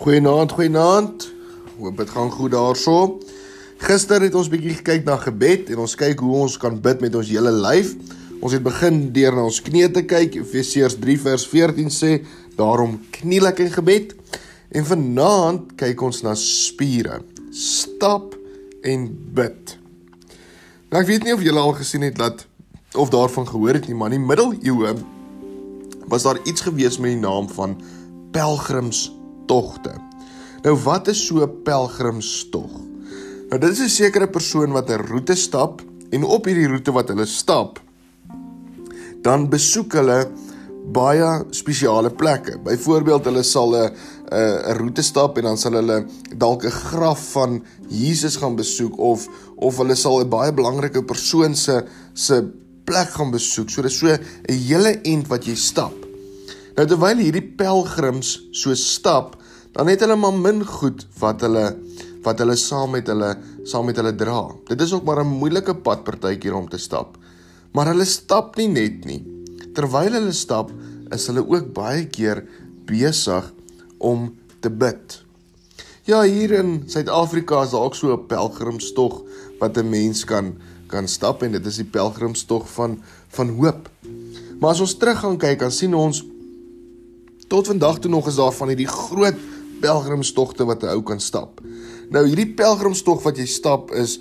Goeienaand, goeienaand. Hoop dit gaan goed daarso. Gister het ons bietjie gekyk na gebed en ons kyk hoe ons kan bid met ons hele lyf. Ons het begin deur na ons knieë te kyk. Efesiërs 3 vers 14 sê: "Daarom kniel ek in gebed." En vanaand kyk ons na spiere. Stap en bid. Nou ek weet nie of julle al gesien het dat of daarvan gehoor het nie, maar in die middeleeue was daar iets gewees met die naam van pelgrims togte. Nou wat is so 'n pelgrimstog? Nou dit is 'n sekere persoon wat 'n roete stap en op hierdie roete wat hulle stap, dan besoek hulle baie spesiale plekke. Byvoorbeeld hulle sal 'n 'n roete stap en dan sal hulle dalk 'n graf van Jesus gaan besoek of of hulle sal 'n baie belangrike persoon se se plek gaan besoek. So dis so 'n hele end wat jy stap. Nou terwyl hierdie pelgrims so stap, dan het hulle maar min goed wat hulle wat hulle saam met hulle saam met hulle dra. Dit is ook maar 'n moeilike pad partykeer om te stap. Maar hulle stap nie net nie. Terwyl hulle stap, is hulle ook baie keer besig om te bid. Ja, hier in Suid-Afrika is daar ook so 'n pelgrimstog wat 'n mens kan kan stap en dit is die pelgrimstog van van hoop. Maar as ons terug gaan kyk, dan sien ons tot vandag toe nog is daar van hierdie groot pelgrimstogte wat 'n ou kan stap. Nou hierdie pelgrimstog wat jy stap is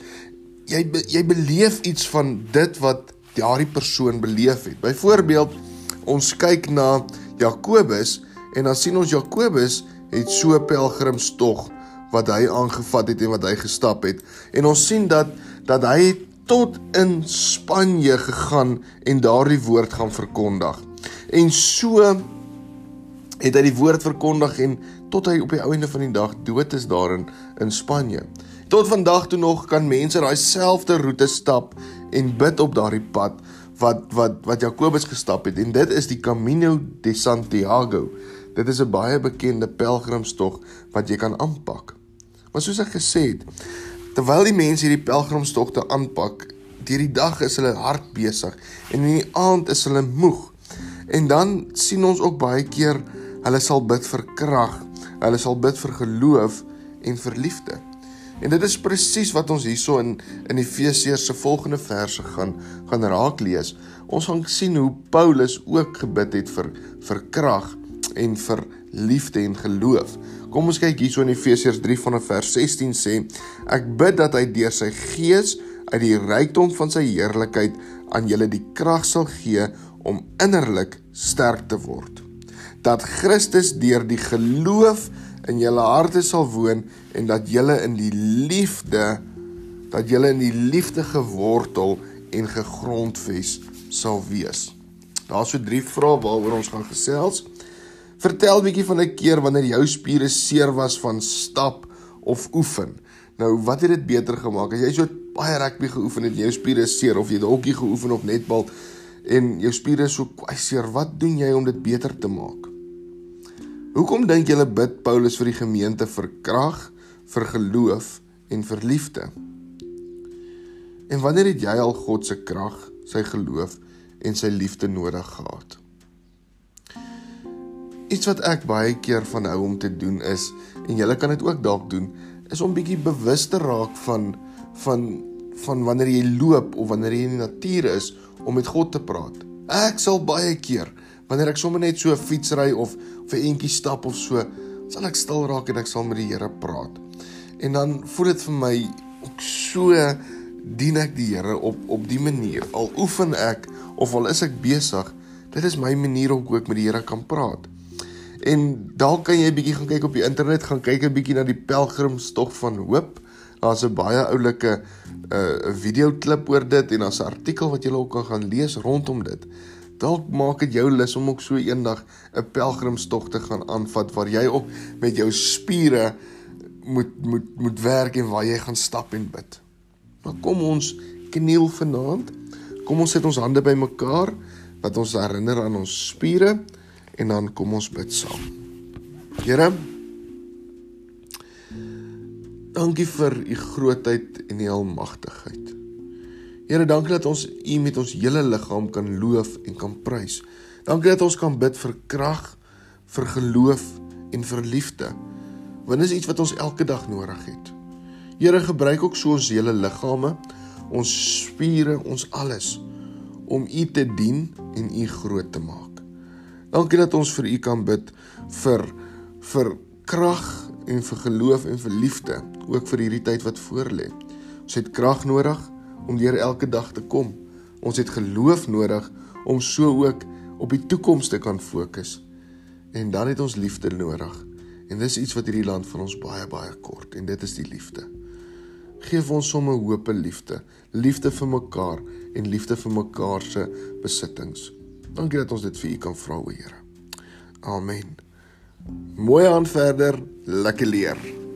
jy jy beleef iets van dit wat daardie persoon beleef het. Byvoorbeeld ons kyk na Jakobus en dan sien ons Jakobus het so 'n pelgrimstog wat hy aangevat het en wat hy gestap het. En ons sien dat dat hy tot in Spanje gegaan en daardie woord gaan verkondig. En so het hy die woord verkondig en tot hy op die einde van die dag dood is daar in in Spanje. Tot vandag toe nog kan mense daai selfde roete stap en bid op daardie pad wat wat wat Jakobus gestap het en dit is die Camino de Santiago. Dit is 'n baie bekende pelgrimstog wat jy kan aanpak. Maar soos ek gesê het, terwyl die mense hierdie pelgrimstogte aanpak, deur die dag is hulle hard besig en in die aand is hulle moeg. En dan sien ons ook baie keer Hulle sal bid vir krag, hulle sal bid vir geloof en vir liefde. En dit is presies wat ons hierso in in Efesiërs se volgende verse gaan gaan raak lees. Ons gaan sien hoe Paulus ook gebid het vir vir krag en vir liefde en geloof. Kom ons kyk hierso in Efesiërs 3 vanaf vers 16 sê: Ek bid dat hy deur sy gees uit die rykdom van sy heerlikheid aan julle die krag sal gee om innerlik sterk te word dat Christus deur die geloof in julle harte sal woon en dat julle in die liefde dat julle in die liefde gewortel en gegrondves sal wees. Daar's so drie vrae waaroor ons gaan gesels. Vertel bietjie van 'n keer wanneer jou spiere seer was van stap of oefen. Nou, wat het dit beter gemaak? As jy so baie rugby geoefen het en jou spiere seer of jy hokkie geoefen of netbal en jou spiere is so kwai seer, wat doen jy om dit beter te maak? Hoekom dink julle bid Paulus vir die gemeente vir krag, vir geloof en vir liefde? En wanneer het jy al God se krag, sy geloof en sy liefde nodig gehad? Iets wat ek baie keer van hou om te doen is en julle kan dit ook dalk doen, is om bietjie bewus te raak van van van wanneer jy loop of wanneer jy in die natuur is om met God te praat. Ek sal baie keer wanneer ek sommer net so fietsry of of 'n entjie stap of so, sal ek stil raak en ek sal met die Here praat. En dan voel dit vir my ook so dien ek die Here op op die manier. Al oefen ek of al is ek besig, dit is my manier om ook met die Here kan praat. En dalk kan jy 'n bietjie gaan kyk op die internet, gaan kyk 'n bietjie na die pelgrimstog van hoop. Daar's 'n baie oulike 'n uh, video klip oor dit en daar's 'n artikel wat jy ook kan gaan lees rondom dit. Dalk maak dit jou lus om ook so eendag 'n een pelgrimstog te gaan aanvat waar jy ook met jou spiere moet moet moet werk en waar jy gaan stap en bid. Maar kom ons kniel vanaand. Kom ons sit ons hande bymekaar wat ons herinner aan ons spiere en dan kom ons bid saam. Here Dankie vir u grootheid en u almagtigheid. Here, dankie dat ons U met ons hele liggaam kan loof en kan prys. Dankie dat ons kan bid vir krag, vir geloof en vir liefde. Want dis iets wat ons elke dag nodig het. Here gebruik ook so ons hele liggame, ons spiere, ons alles om U te dien en U groot te maak. Dankie dat ons vir U kan bid vir vir krag en vir geloof en vir liefde, ook vir hierdie tyd wat voorlê. Ons het krag nodig om deur elke dag te kom. Ons het geloof nodig om so ook op die toekoms te kan fokus. En dan het ons liefde nodig. En dis iets wat hierdie land van ons baie baie kort en dit is die liefde. Geef ons sommer hoop en liefde, liefde vir mekaar en liefde vir mekaar se besittings. Dankie dat ons dit vir U kan vra, o Here. Amen. Mooi aan verder, lekker leer.